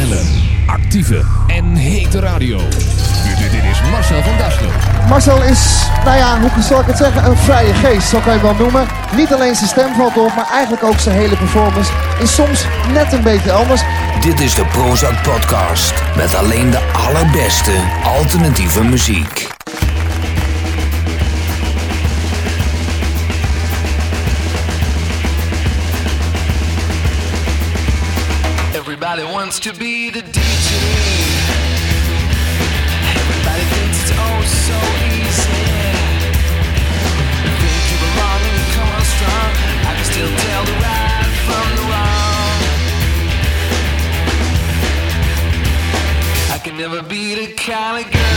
Snelle, actieve en hete radio. Dit, dit is Marcel van Dassel. Marcel is, nou ja, hoe zal ik het zeggen, een vrije geest, zo kan je wel noemen. Niet alleen zijn stem valt op, maar eigenlijk ook zijn hele performance is soms net een beetje anders. Dit is de Prozac Podcast met alleen de allerbeste alternatieve muziek. Everybody wants to be the DJ. Everybody thinks it's oh so easy. Think you belong and come on strong. I can still tell the right from the wrong. I can never be the kind of girl.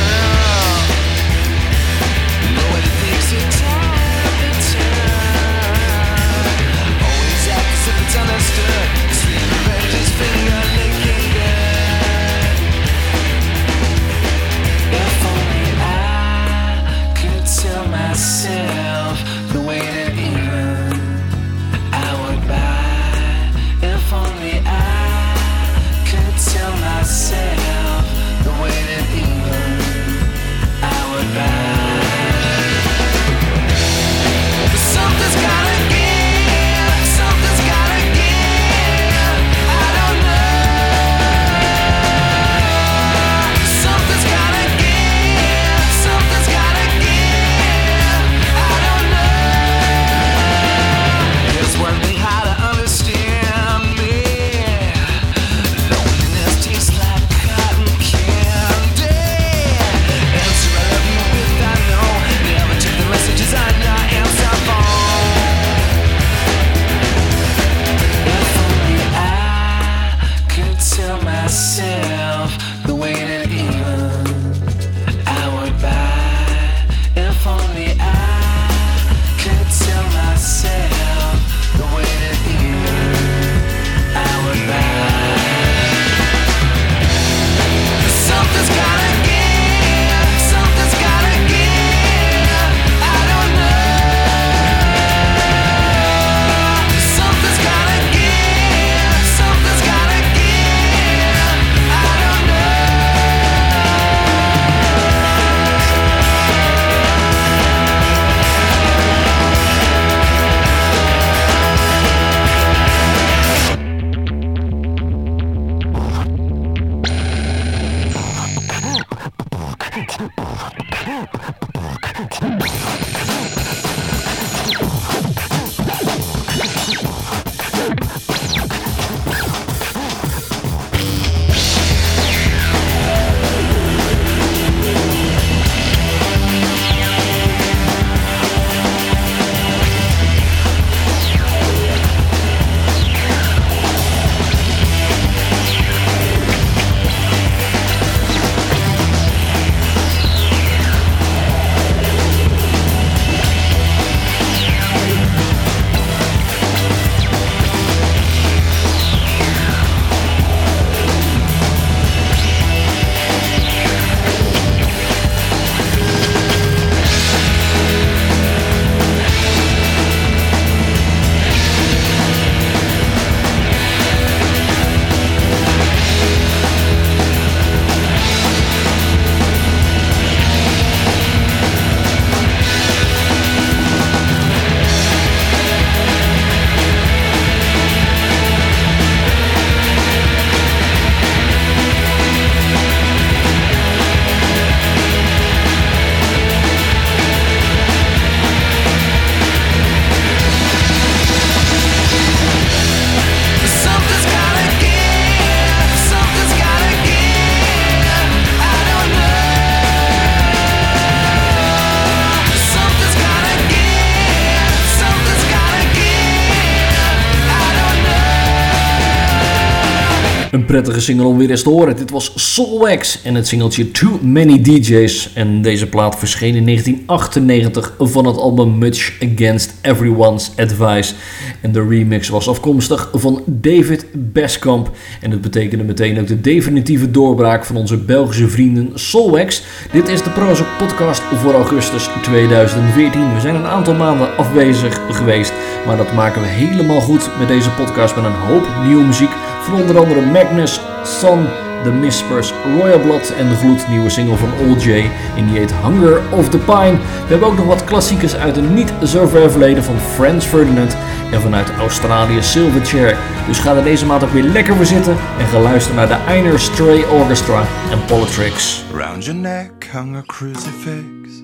Prettige single om weer eens te horen. Dit was Soulwax en het singeltje Too Many DJs. En deze plaat verscheen in 1998 van het album Much Against Everyone's Advice. En de remix was afkomstig van David Beskamp. En het betekende meteen ook de definitieve doorbraak van onze Belgische vrienden Soulwax. Dit is de Prozac podcast voor augustus 2014. We zijn een aantal maanden afwezig geweest, maar dat maken we helemaal goed met deze podcast met een hoop nieuwe muziek van onder andere Magnus, Son, The Mispers, Royal Blood en de gloednieuwe single van Old J in die heet Hunger of the Pine. We hebben ook nog wat klassiekers uit een niet zo ver verleden van Franz Ferdinand en vanuit Australië Silverchair. Dus ga er deze maand ook weer lekker voor zitten en ga luisteren naar de Einer Stray Orchestra en Politrix. Round your neck hung a crucifix.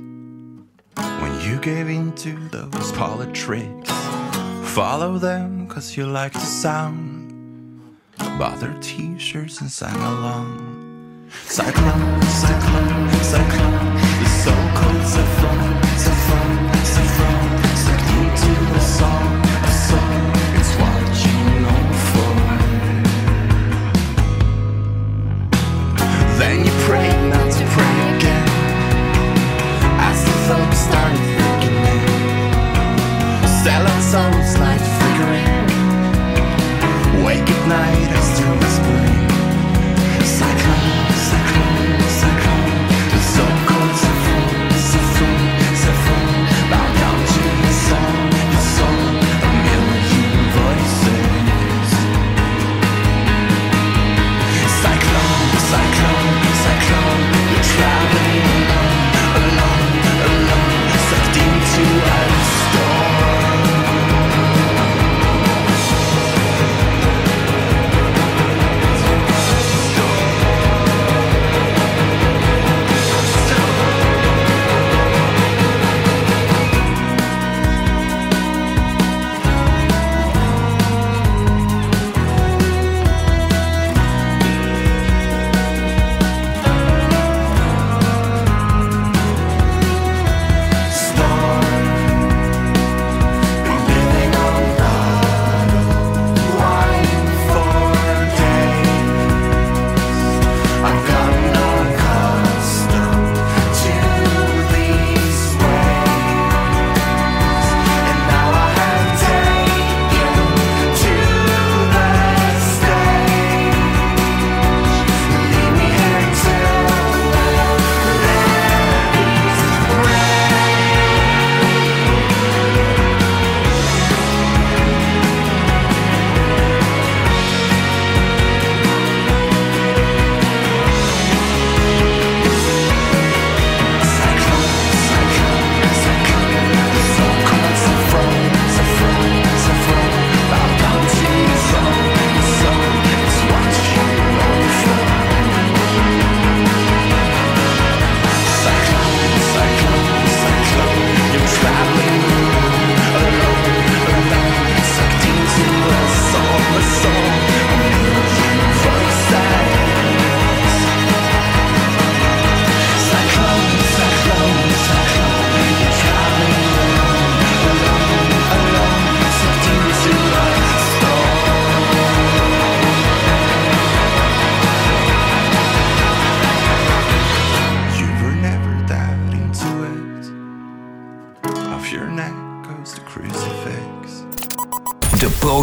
When you gave in to those politics, follow them cause you like the sound. Bought their t shirts and sang along. Cyclone, cyclone, cyclone. The so called cyclone, cyclone, cyclone. Sucked into a song, a song. It's for. Then you pray not to pray again. As the thinking in. Selling souls like night as to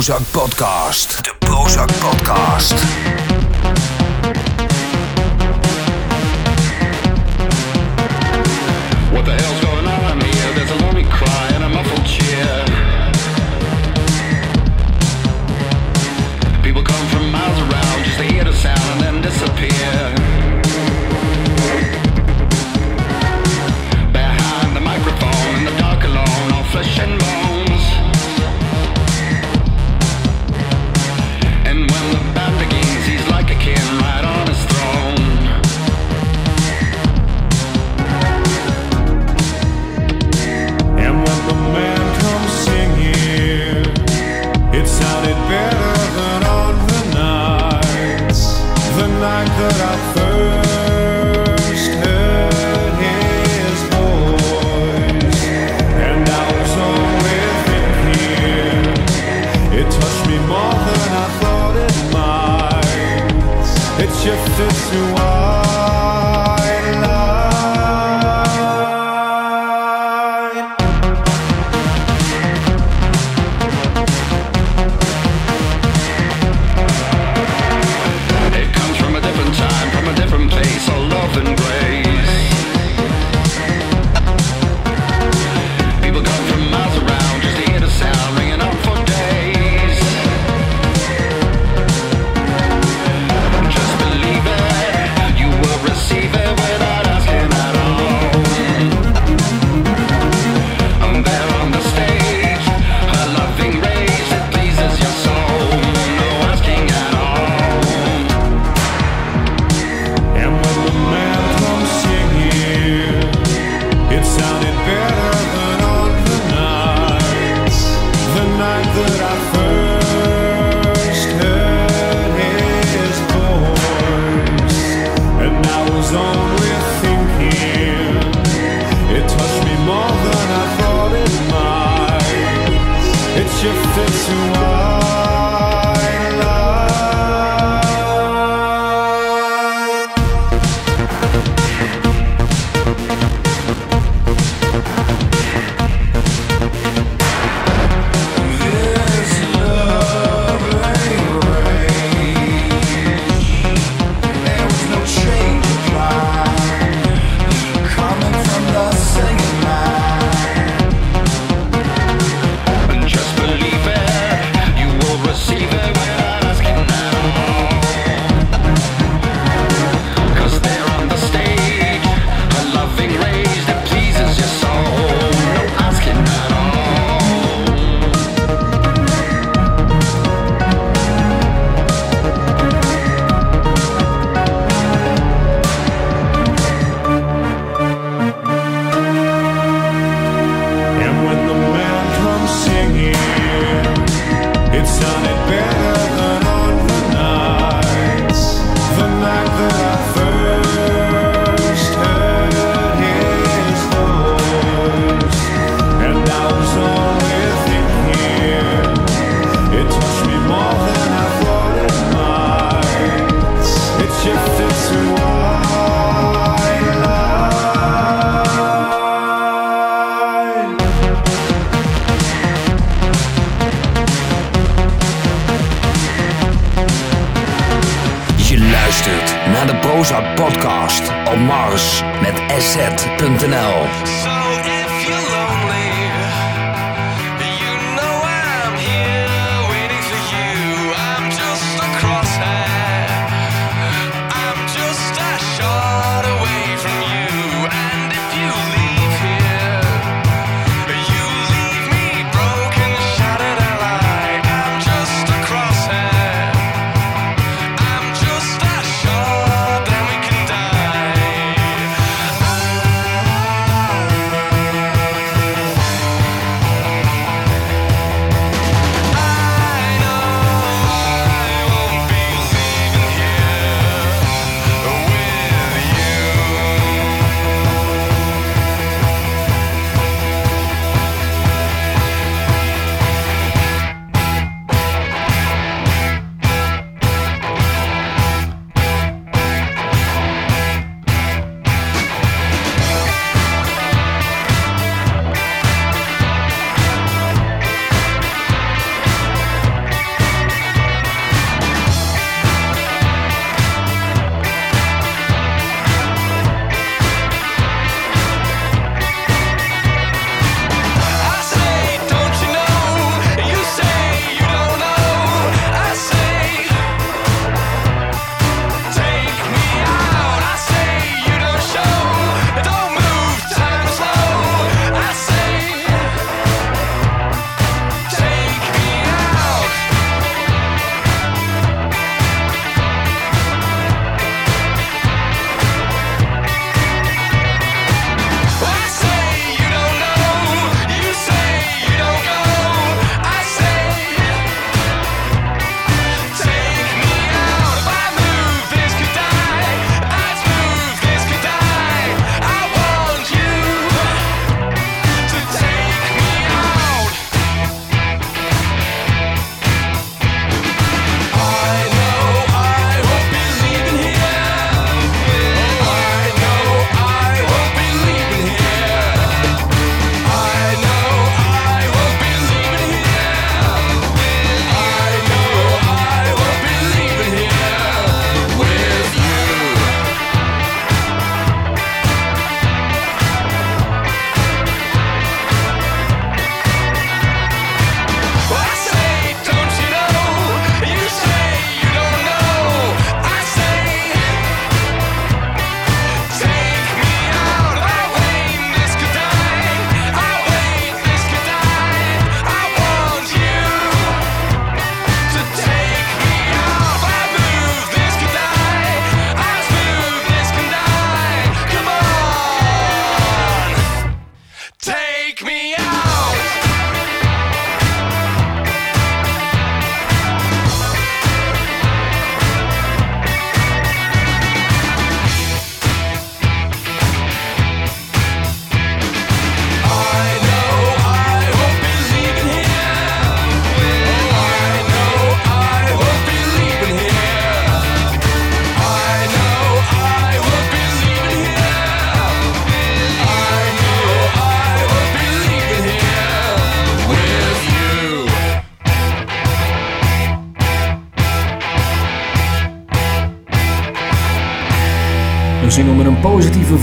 Prozac Podcast. De Prozac Podcast.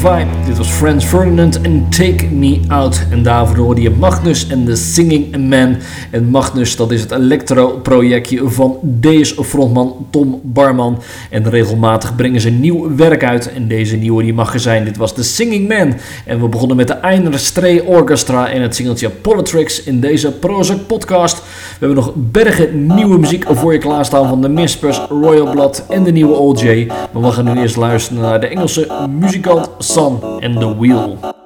Fine. Franz Ferdinand en Take Me Out. En daarvoor hoorde je Magnus en The Singing Man. En Magnus, dat is het electro-projectje van deze frontman Tom Barman. En regelmatig brengen ze nieuw werk uit. En deze nieuwe die mag er zijn. Dit was The Singing Man. En we begonnen met de Einer Stree Orchestra en het singeltje Politics in deze Prozac podcast. We hebben nog bergen nieuwe muziek voor je klaarstaan van de Mispers, Royal Blood en de nieuwe OJ. Maar we gaan nu eerst luisteren naar de Engelse muzikant San en the wheel.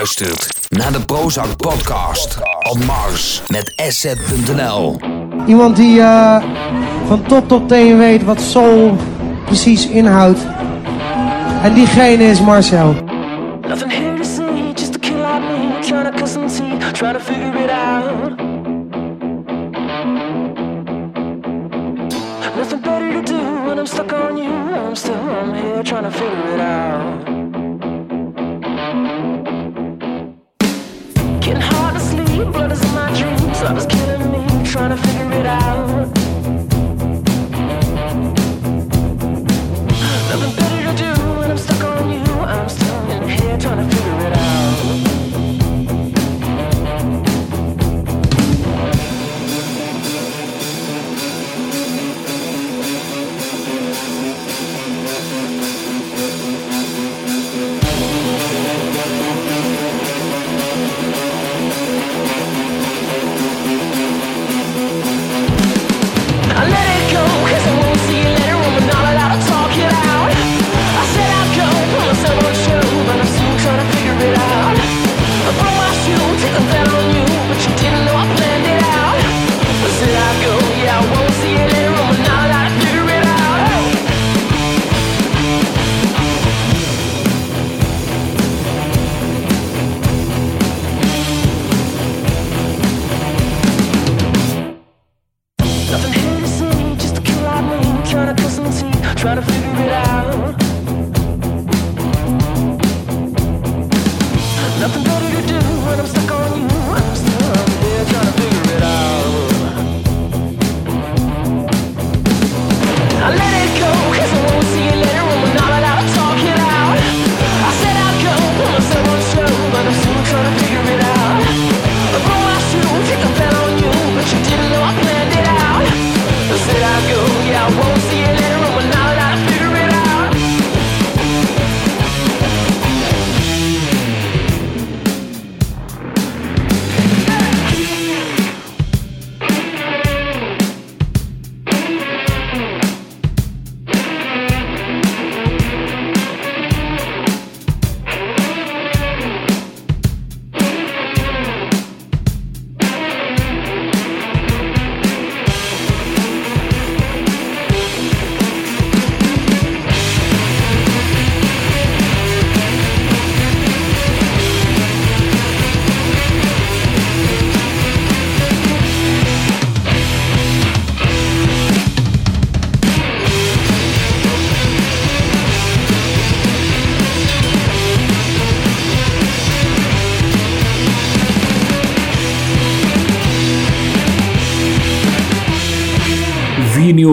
luistert naar de Prozac Podcast op Mars met asset.nl. Iemand die eh, van top tot teen weet wat soul precies inhoudt. En diegene is Marcel.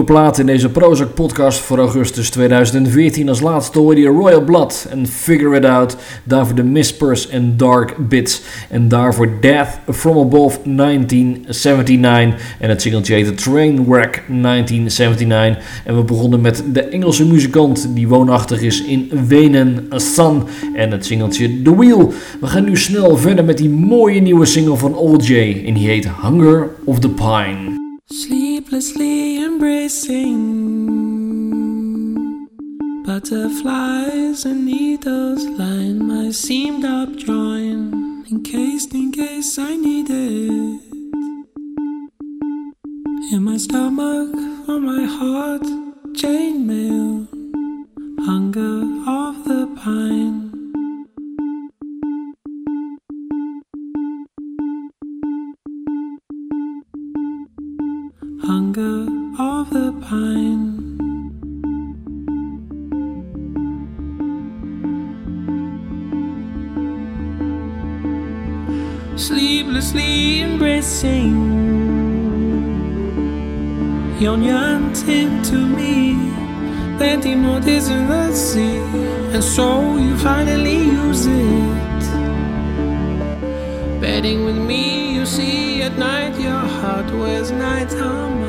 Platen in deze Prozac podcast voor augustus 2014. Als laatste hoorde je Royal Blood en Figure It Out. Daarvoor de Mispers en Dark Bits. En daarvoor Death From Above 1979. En het singeltje heette Trainwreck 1979. En we begonnen met de Engelse muzikant die woonachtig is in Wenen, San. En het singeltje The Wheel. We gaan nu snel verder met die mooie nieuwe single van Old J. En die heet Hunger of the Pine. Sleeplessly embracing butterflies and needles line my seamed up joint encased in case I need it. In my stomach or my heart chainmail hunger of the pine hunger of the pine. Sleeplessly embracing your yearning to me, planting notice in the sea, and so you finally use it. Betting with me, see at night your heart wears night armor,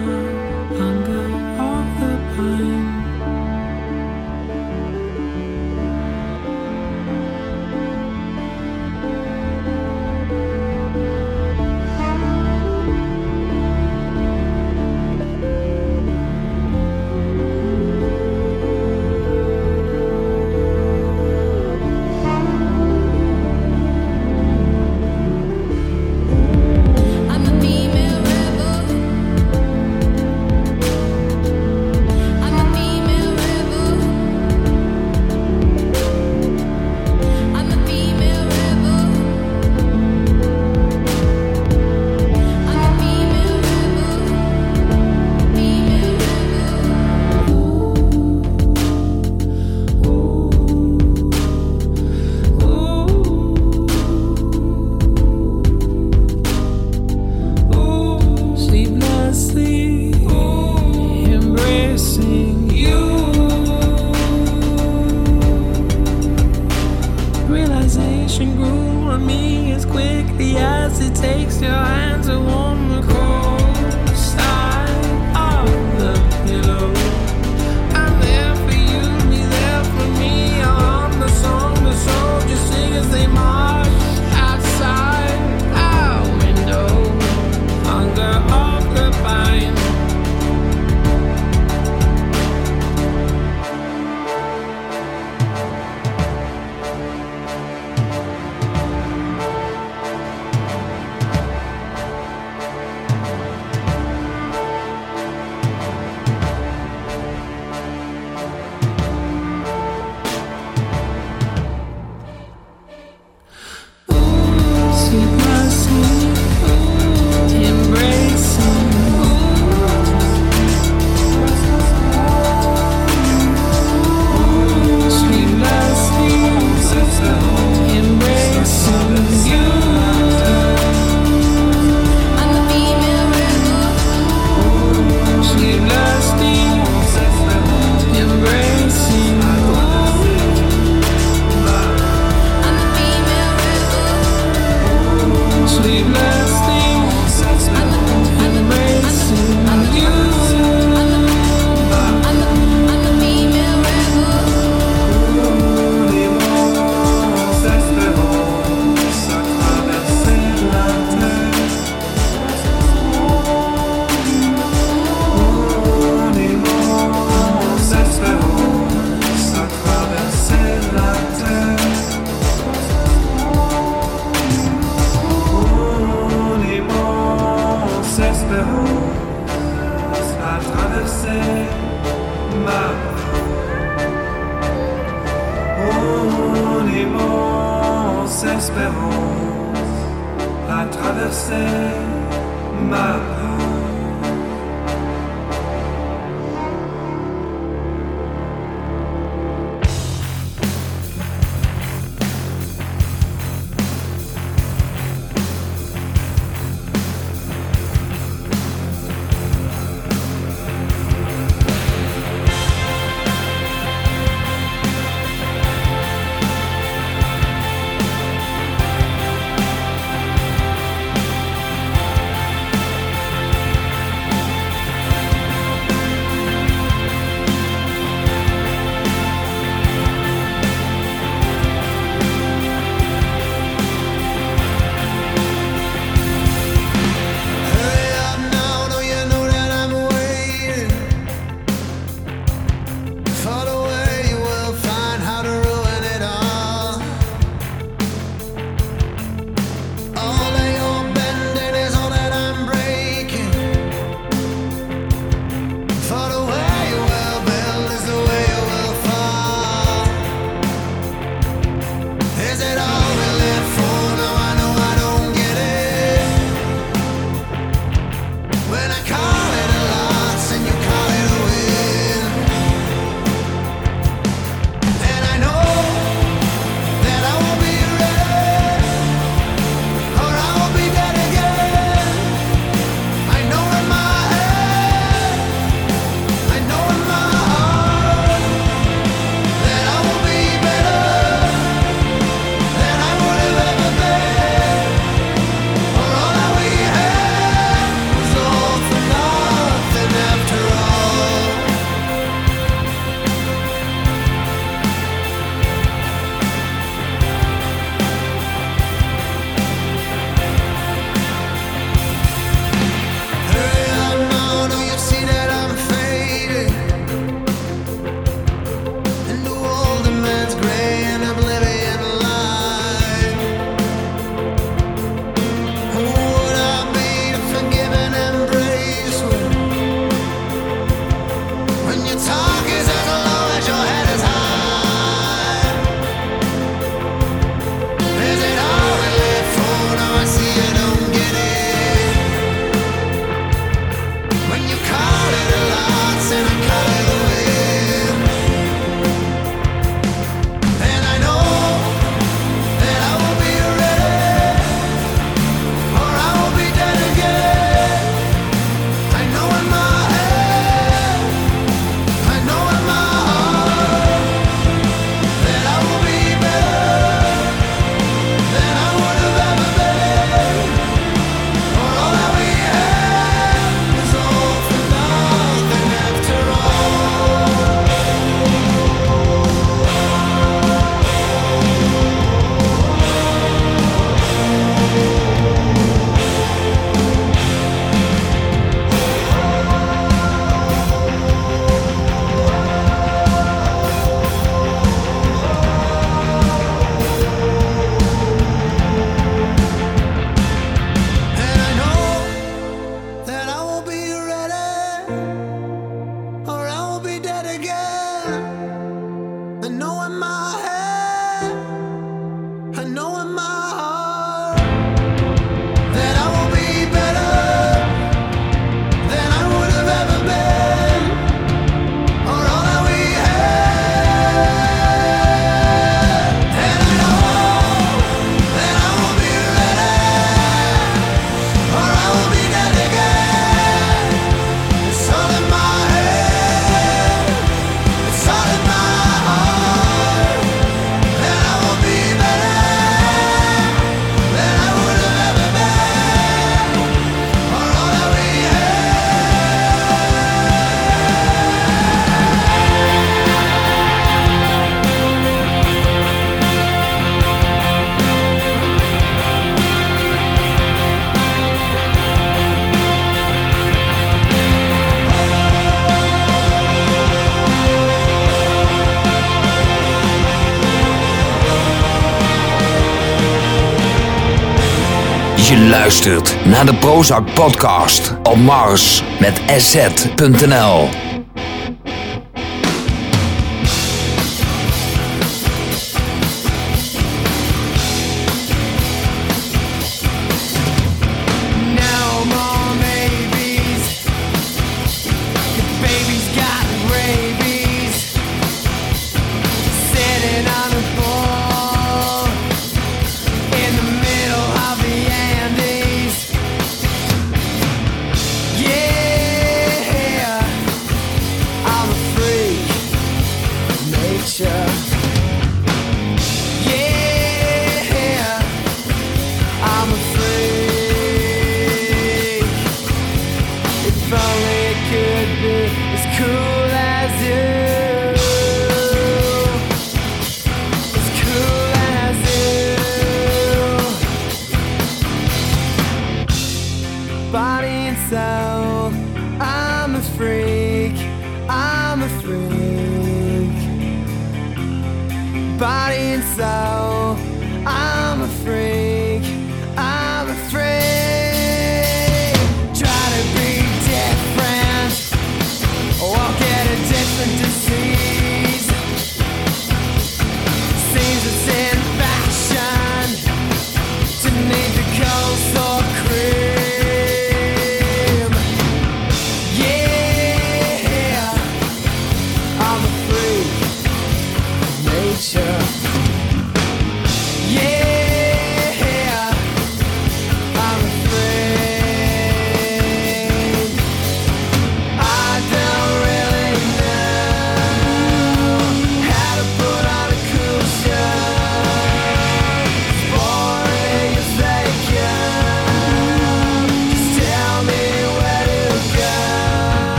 je luistert naar de Prozac Podcast op Mars met SZ.nl.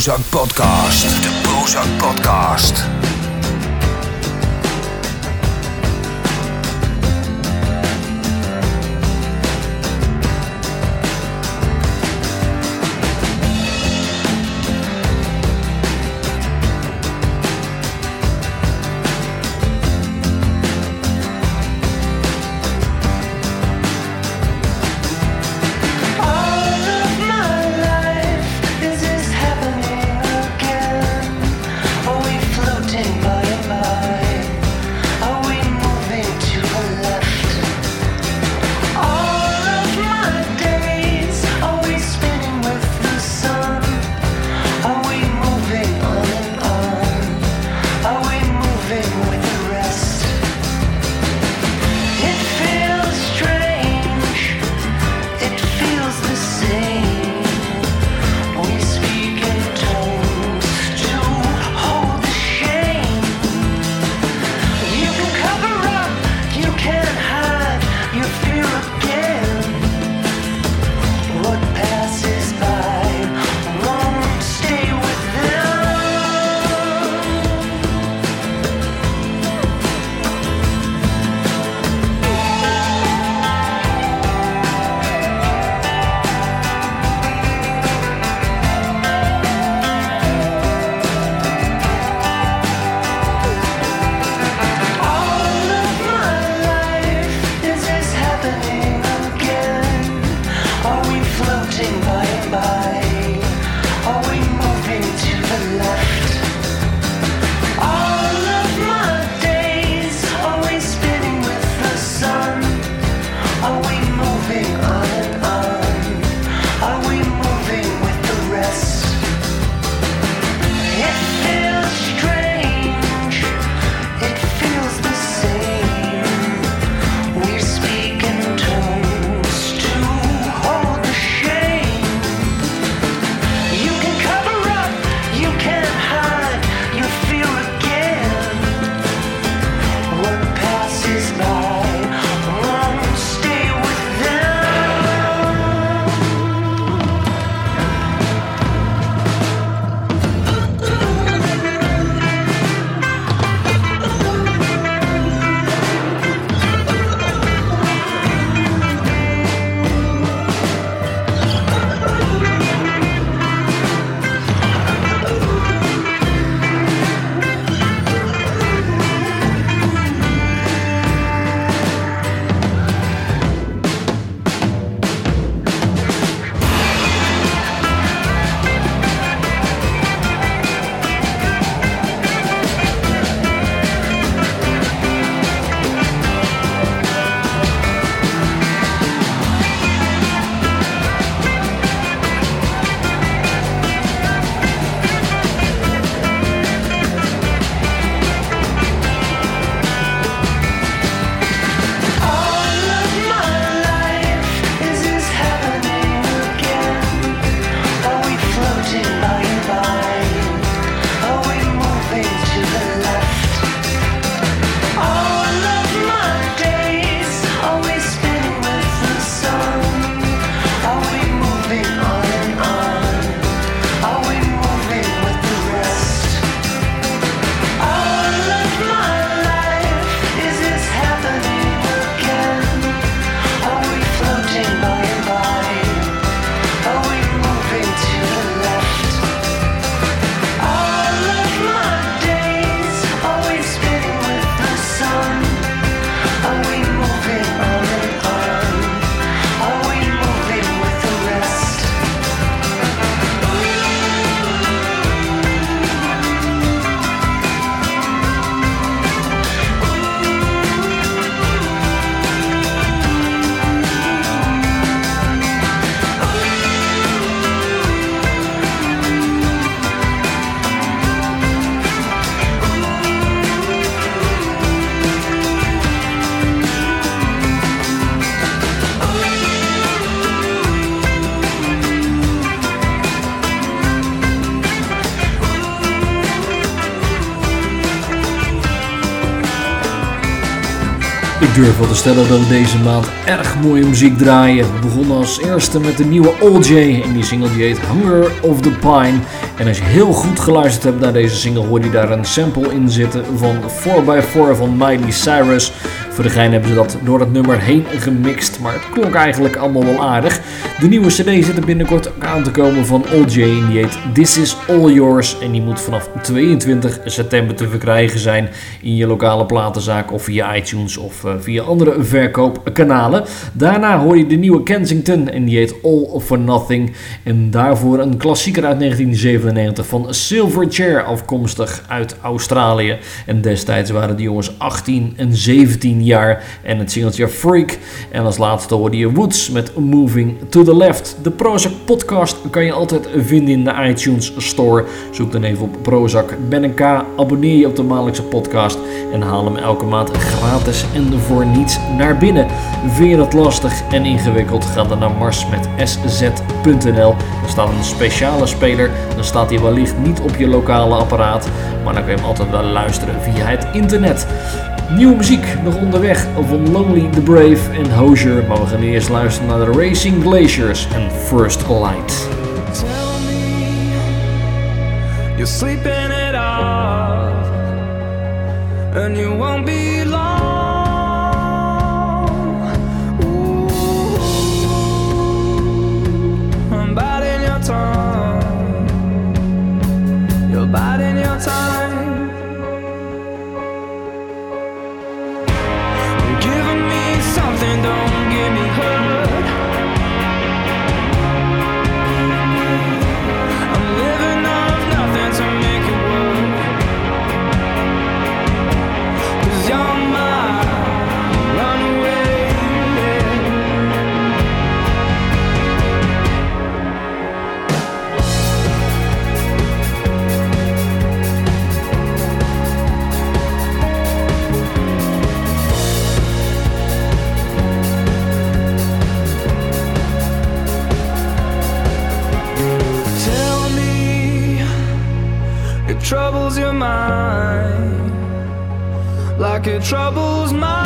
Prozac Podcast. De Prozac Podcast. Durf wel te stellen dat we deze maand erg mooie muziek draaien. We begonnen als eerste met de nieuwe OJ en die single die heet Hunger of the Pine. En als je heel goed geluisterd hebt naar deze single hoor je daar een sample in zitten van 4x4 van Miley Cyrus. Voor de gein hebben ze dat door het nummer heen gemixt, maar het klonk eigenlijk allemaal wel aardig. De nieuwe cd zit er binnenkort ook aan te komen van OJ en die heet This Is All Yours. En die moet vanaf 22 september te verkrijgen zijn in je lokale platenzaak of via iTunes of eh, via andere verkoopkanalen. Daarna hoor je de nieuwe Kensington en die heet All for Nothing. En daarvoor een klassieker uit 1997 van Silverchair afkomstig uit Australië. En destijds waren die jongens 18 en 17 jaar en het singeltje Freak. En als laatste hoorde je Woods met Moving to the Left. De Prozac podcast kan je altijd vinden in de iTunes Store. Zoek dan even op Prozac Ben K, abonneer je op de maandelijkse podcast en haal hem elke maand gratis en voor niets naar binnen. Vind je dat lastig en ingewikkeld? Ga dan naar mars met sz.nl. Er staat een speciale speler, dan staat hij wellicht niet op je lokale apparaat, maar dan kun je hem altijd wel luisteren via het internet. Nieuwe muziek nog onderweg van Lonely the Brave en Hozier, maar we gaan eerst luisteren naar de Racing Glaciers en First Light. You're sleeping and you won't be it troubles mine.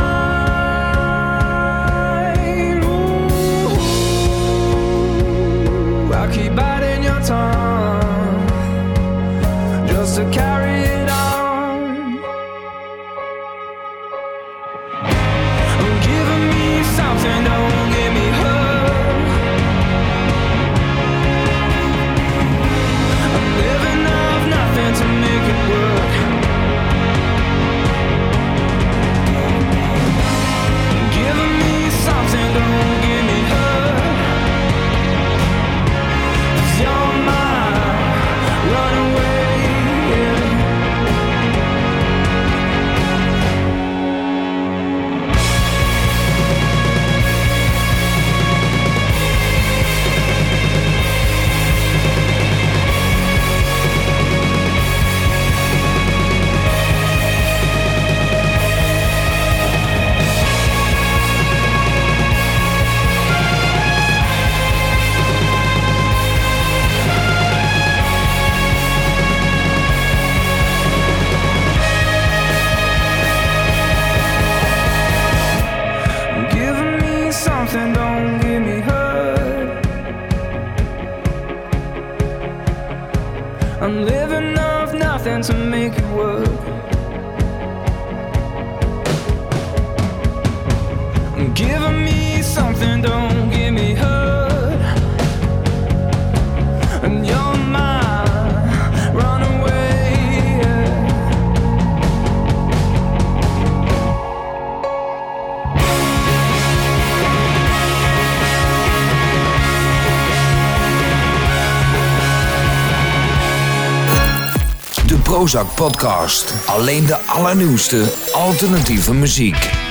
Prozac Podcast. Alleen de allernieuwste alternatieve muziek.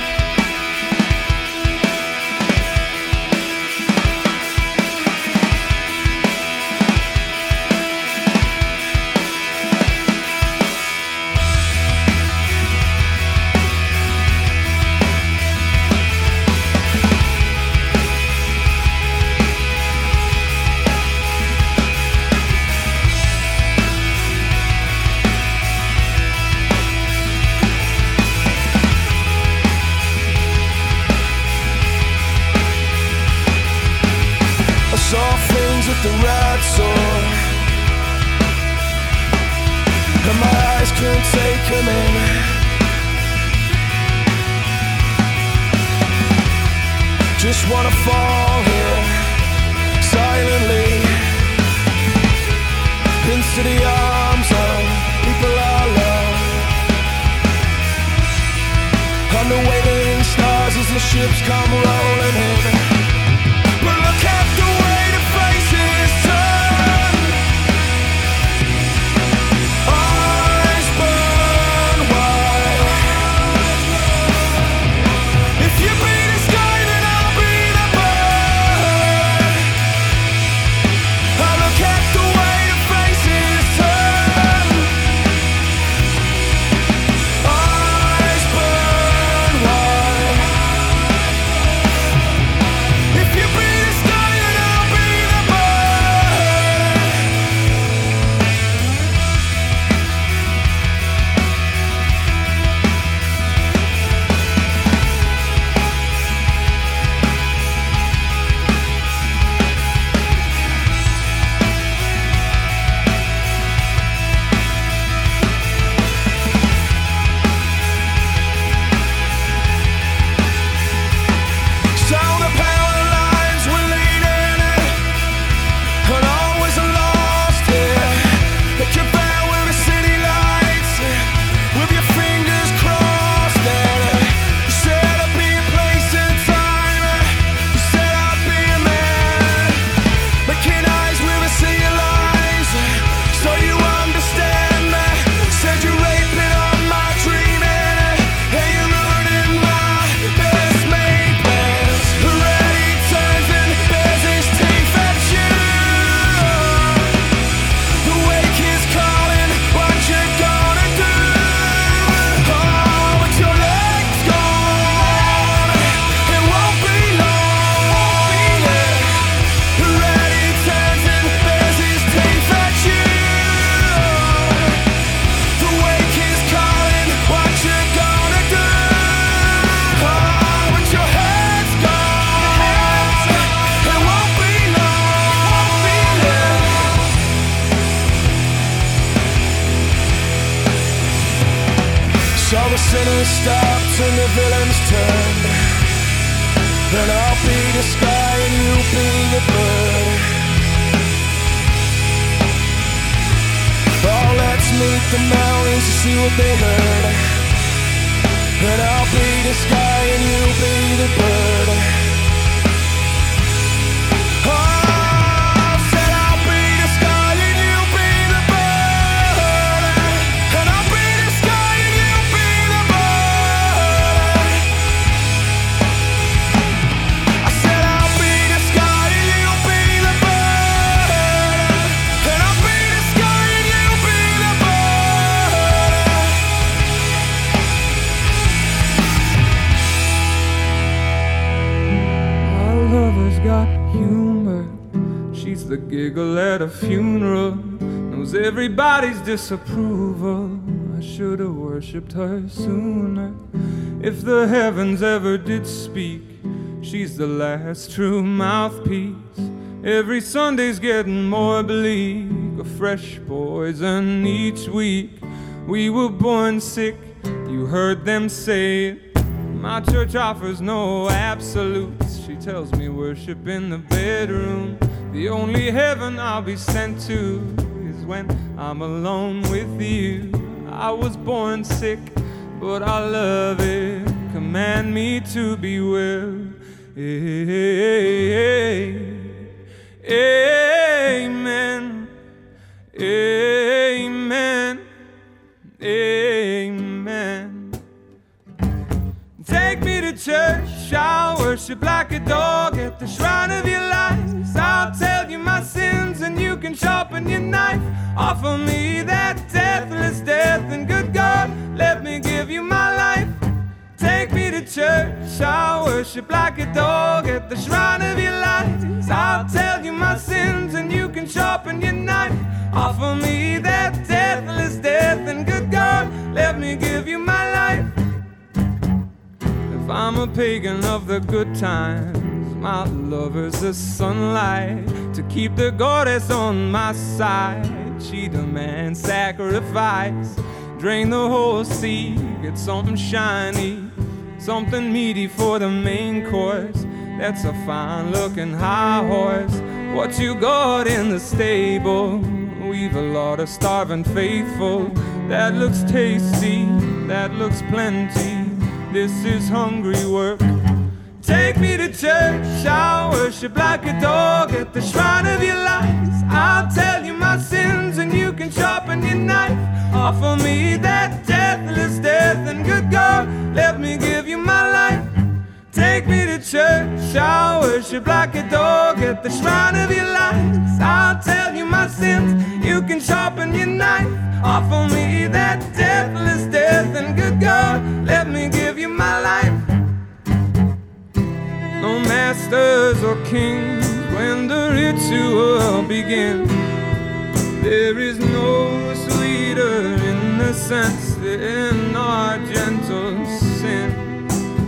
Disapproval. I should have worshipped her sooner. If the heavens ever did speak, she's the last true mouthpiece. Every Sunday's getting more bleak. A fresh poison each week. We were born sick, you heard them say it. My church offers no absolutes. She tells me worship in the bedroom. The only heaven I'll be sent to when I'm alone with you. I was born sick, but I love it. Command me to be well. Amen. Amen. Amen. Take me to church, I'll worship like a dog at the shrine of your lies. I'll tell you my sins and you can sharpen your knife. Offer me that deathless death, and good God, let me give you my life. Take me to church, I'll worship like a dog at the shrine of your lies. I'll tell you my sins and you can sharpen your knife. Offer me that deathless death, and good God, let me give you my life. If I'm a pagan of the good times, my lover's the sunlight to keep the goddess on my side. She demands sacrifice. Drain the whole sea, get something shiny, something meaty for the main course. That's a fine looking high horse. What you got in the stable? We've a lot of starving faithful. That looks tasty, that looks plenty. This is hungry work. Take me to church, I'll worship like a dog at the shrine of your lies. I'll tell you my sins and you can sharpen your knife. Offer me that deathless death and good God, let me give you. Take me to church, I'll worship like a dog at the shrine of your lies. I'll tell you my sins, you can sharpen your knife. Offer me that deathless death and good God, let me give you my life. No masters or kings when the ritual begins. There is no sweeter innocence in our gentle sin,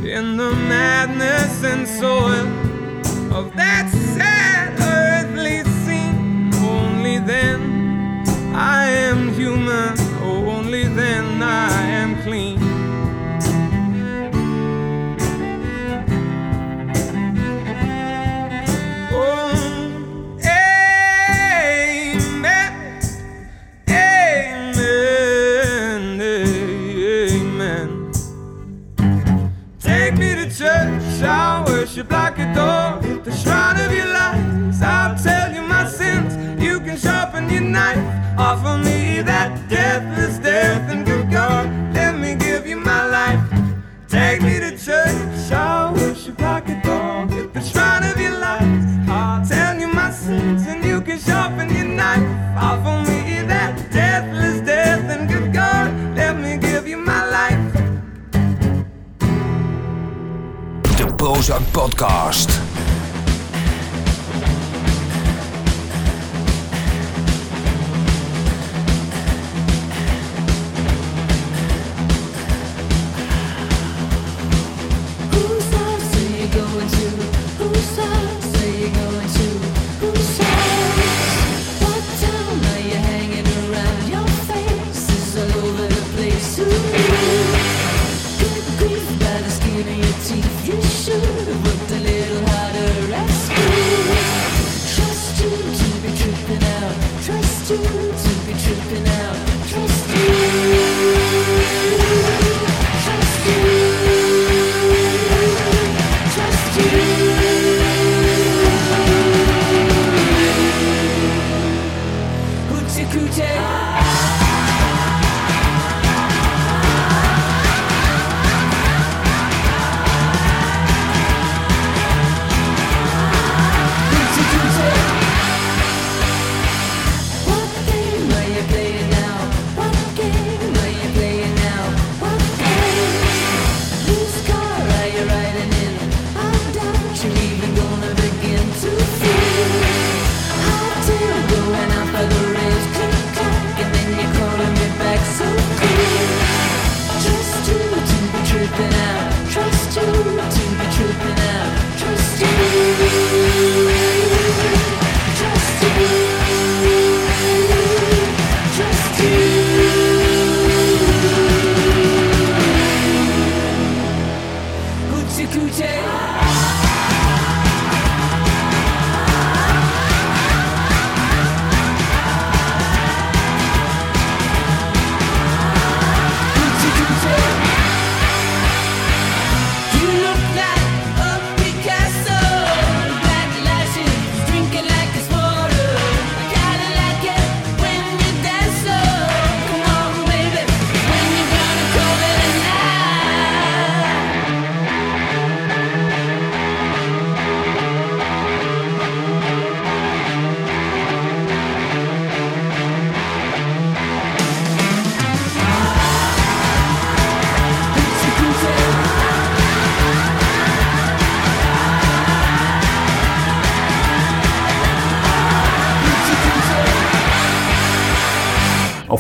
in the madness and soil of that sad earthly scene. Only then I am human, only then I am clean. Podcast.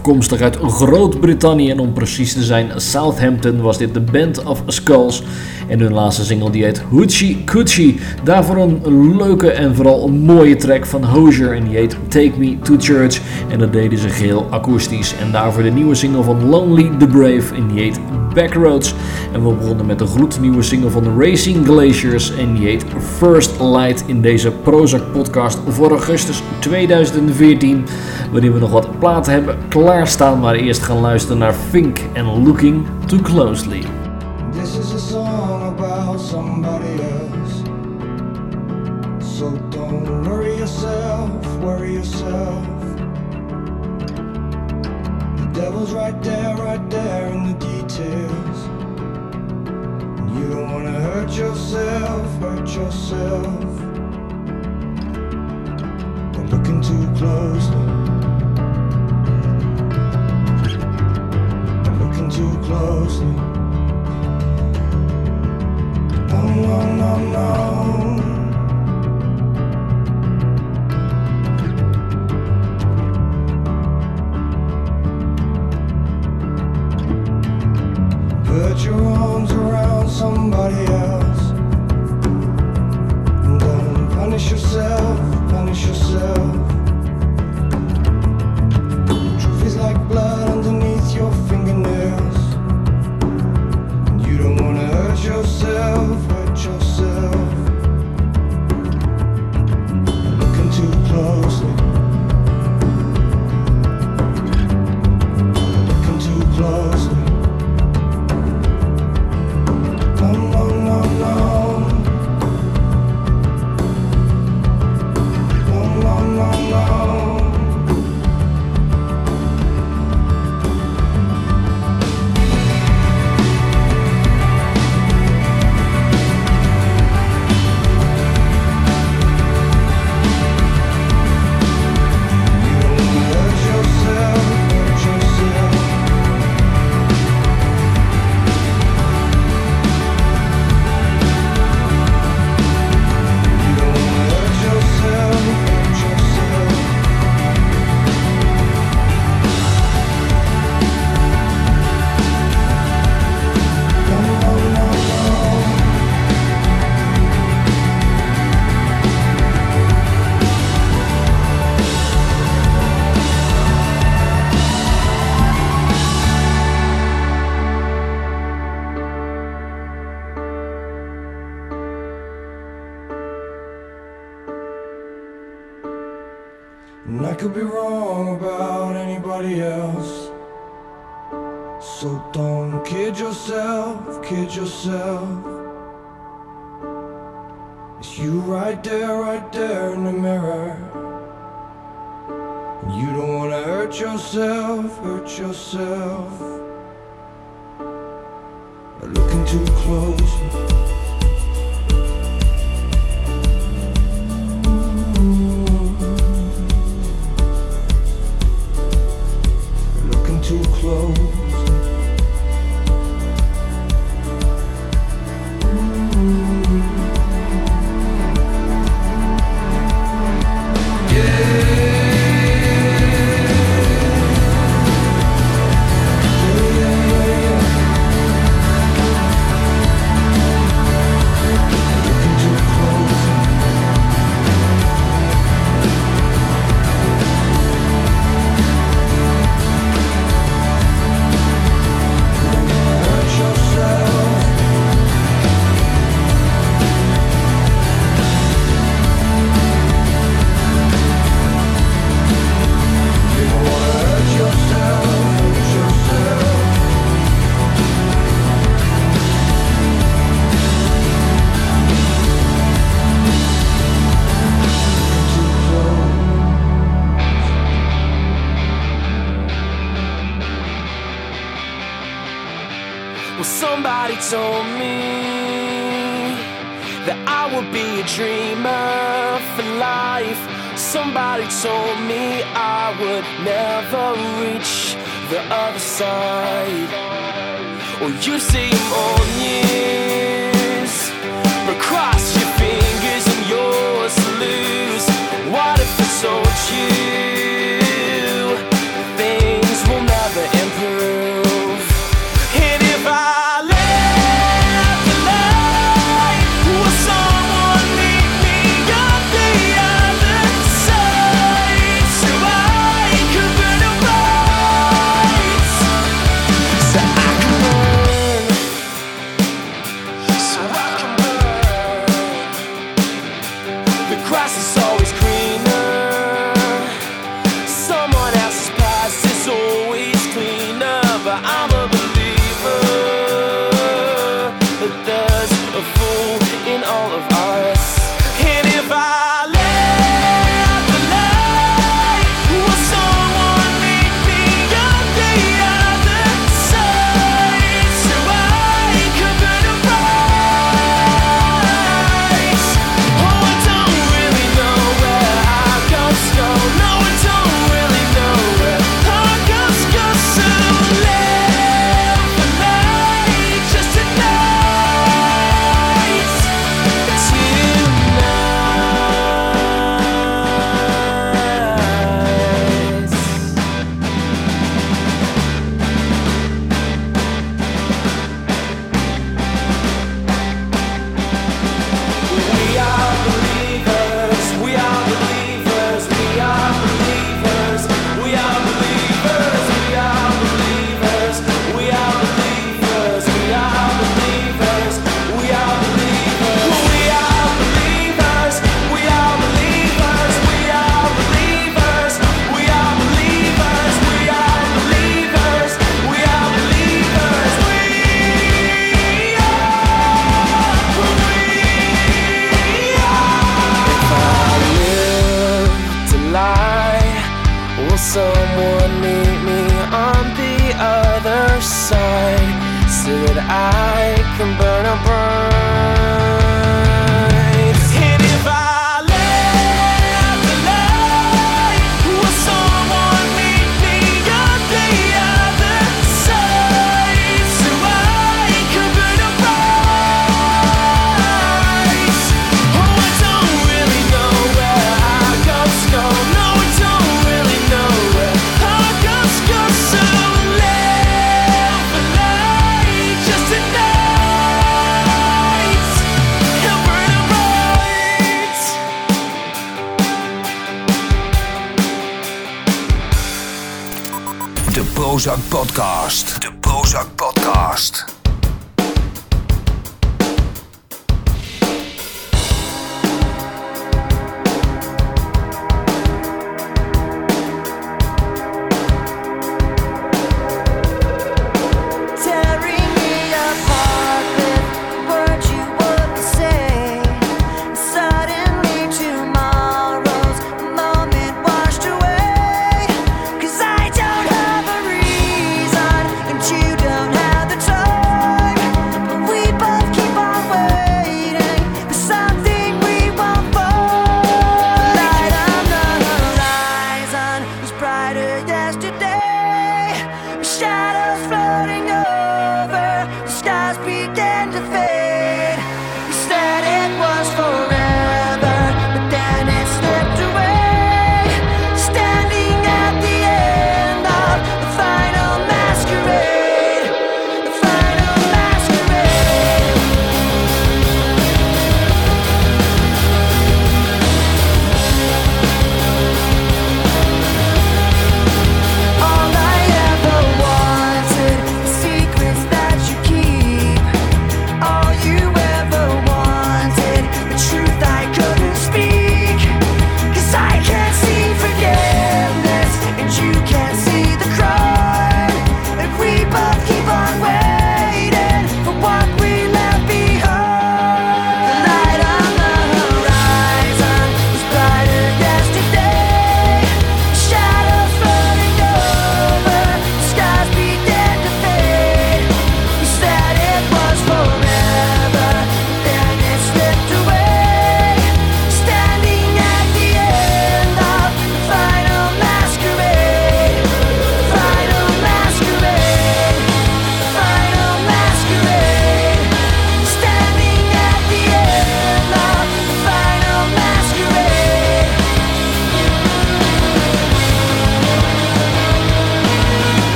Afkomstig uit Groot-Brittannië en om precies te zijn Southampton was dit de Band of Skulls. En hun laatste single die heet Hoochie Coochie. Daarvoor een leuke en vooral een mooie track van Hozier en die heet Take Me to Church. En dat deden ze geheel akoestisch. En daarvoor de nieuwe single van Lonely the Brave en die heet Backroads. En we begonnen met de gloednieuwe single van Racing Glaciers en die heet First Light in deze Prozac podcast voor augustus 2014. Waarin we nog wat platen hebben klaarstaan, maar eerst gaan luisteren naar Fink en Looking Too Closely. Worry yourself. The devil's right there, right there in the details. And you don't wanna hurt yourself, hurt yourself. By looking too closely. By looking too closely. No, no, no, no. Somebody else. And don't punish yourself, punish yourself. Somebody told me that I would be a dreamer for life. Somebody told me I would never reach the other side. Well, you see them all years, but cross Will someone meet me on the other side so that I can burn a burn? Podcast.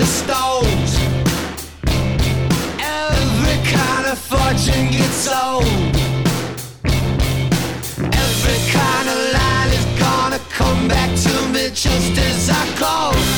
The stones. Every kind of fortune gets sold. Every kind of line is gonna come back to me just as I go.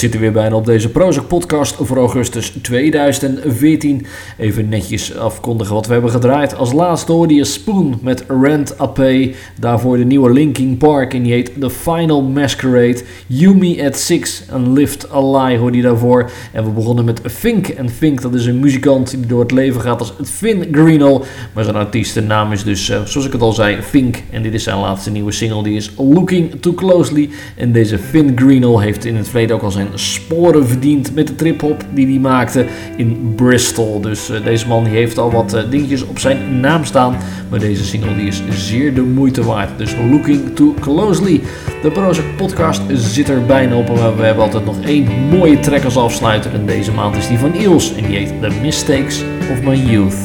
Zit er weer bijna op deze Prozac podcast voor augustus 2014. Even netjes afkondigen wat we hebben gedraaid. Als laatste hoorde je Spoon met Rent a Pay. Daarvoor de nieuwe Linkin Park en die heet The Final Masquerade. Yumi at Six en Lift a Lie hoorde je daarvoor. En we begonnen met Fink. En Fink dat is een muzikant die door het leven gaat als Finn Greeno. Maar zijn artiestennaam is dus, eh, zoals ik het al zei, Fink. En dit is zijn laatste nieuwe single. Die is Looking Too Closely. En deze Finn Greeno heeft in het verleden ook al zijn sporen verdiend met de trip-hop die hij maakte in Bristol. Dus eh, deze man die heeft al wat eh, dingetjes op zijn naam staan. Maar deze single die is zeer de moeite waard. Dus Looking Too Closely. De Prozac podcast zit er bijna op. Maar we hebben altijd nog één mooie track als afsluiter. En deze maand is die van Iels. En die heet The Mistakes of My Youth.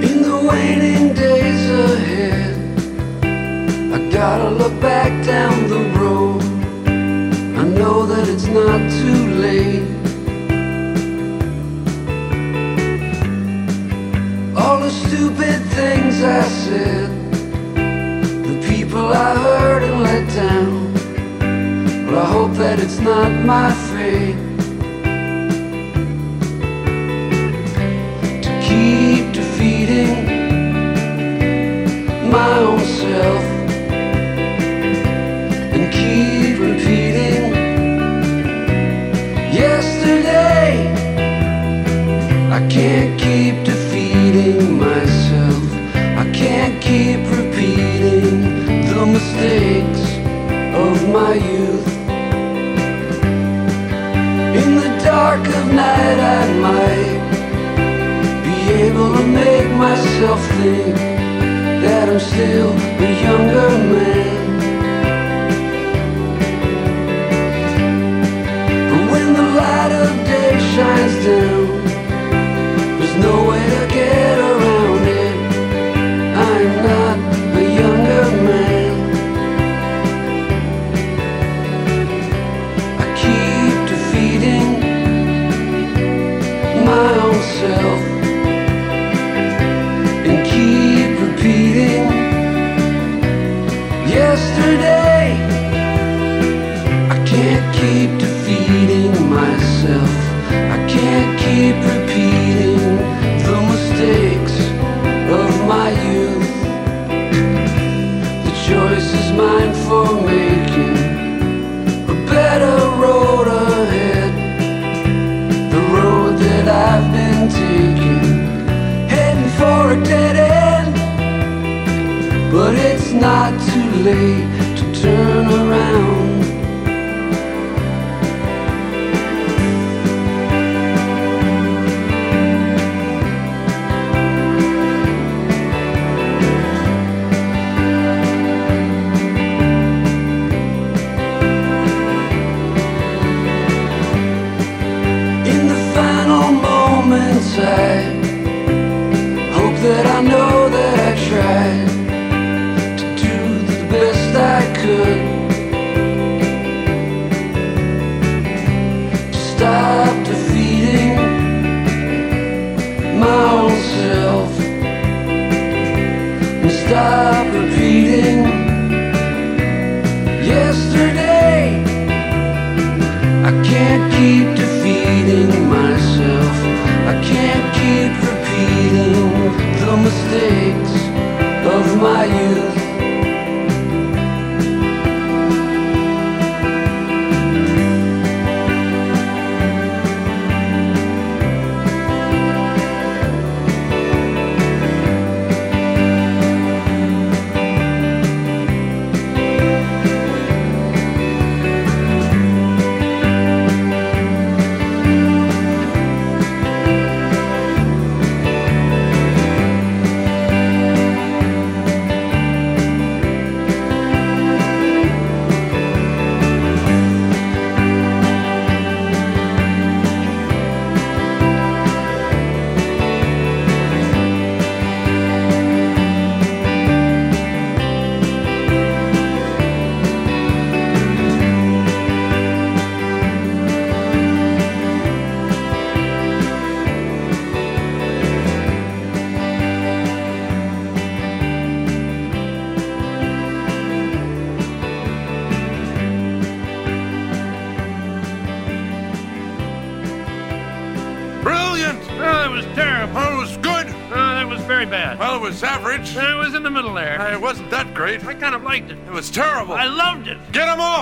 In the waning days ahead, I gotta look back down the road. I know that it's not too late. All the stupid things I said, the people I hurt and let down. Well, I hope that it's not my fate. to keep defeating my own my youth. In the dark of night, I might be able to make myself think that I'm still a younger man. But when the light of day shines down, there's no late to turn around. liked it. It was terrible. I loved it. Get them off!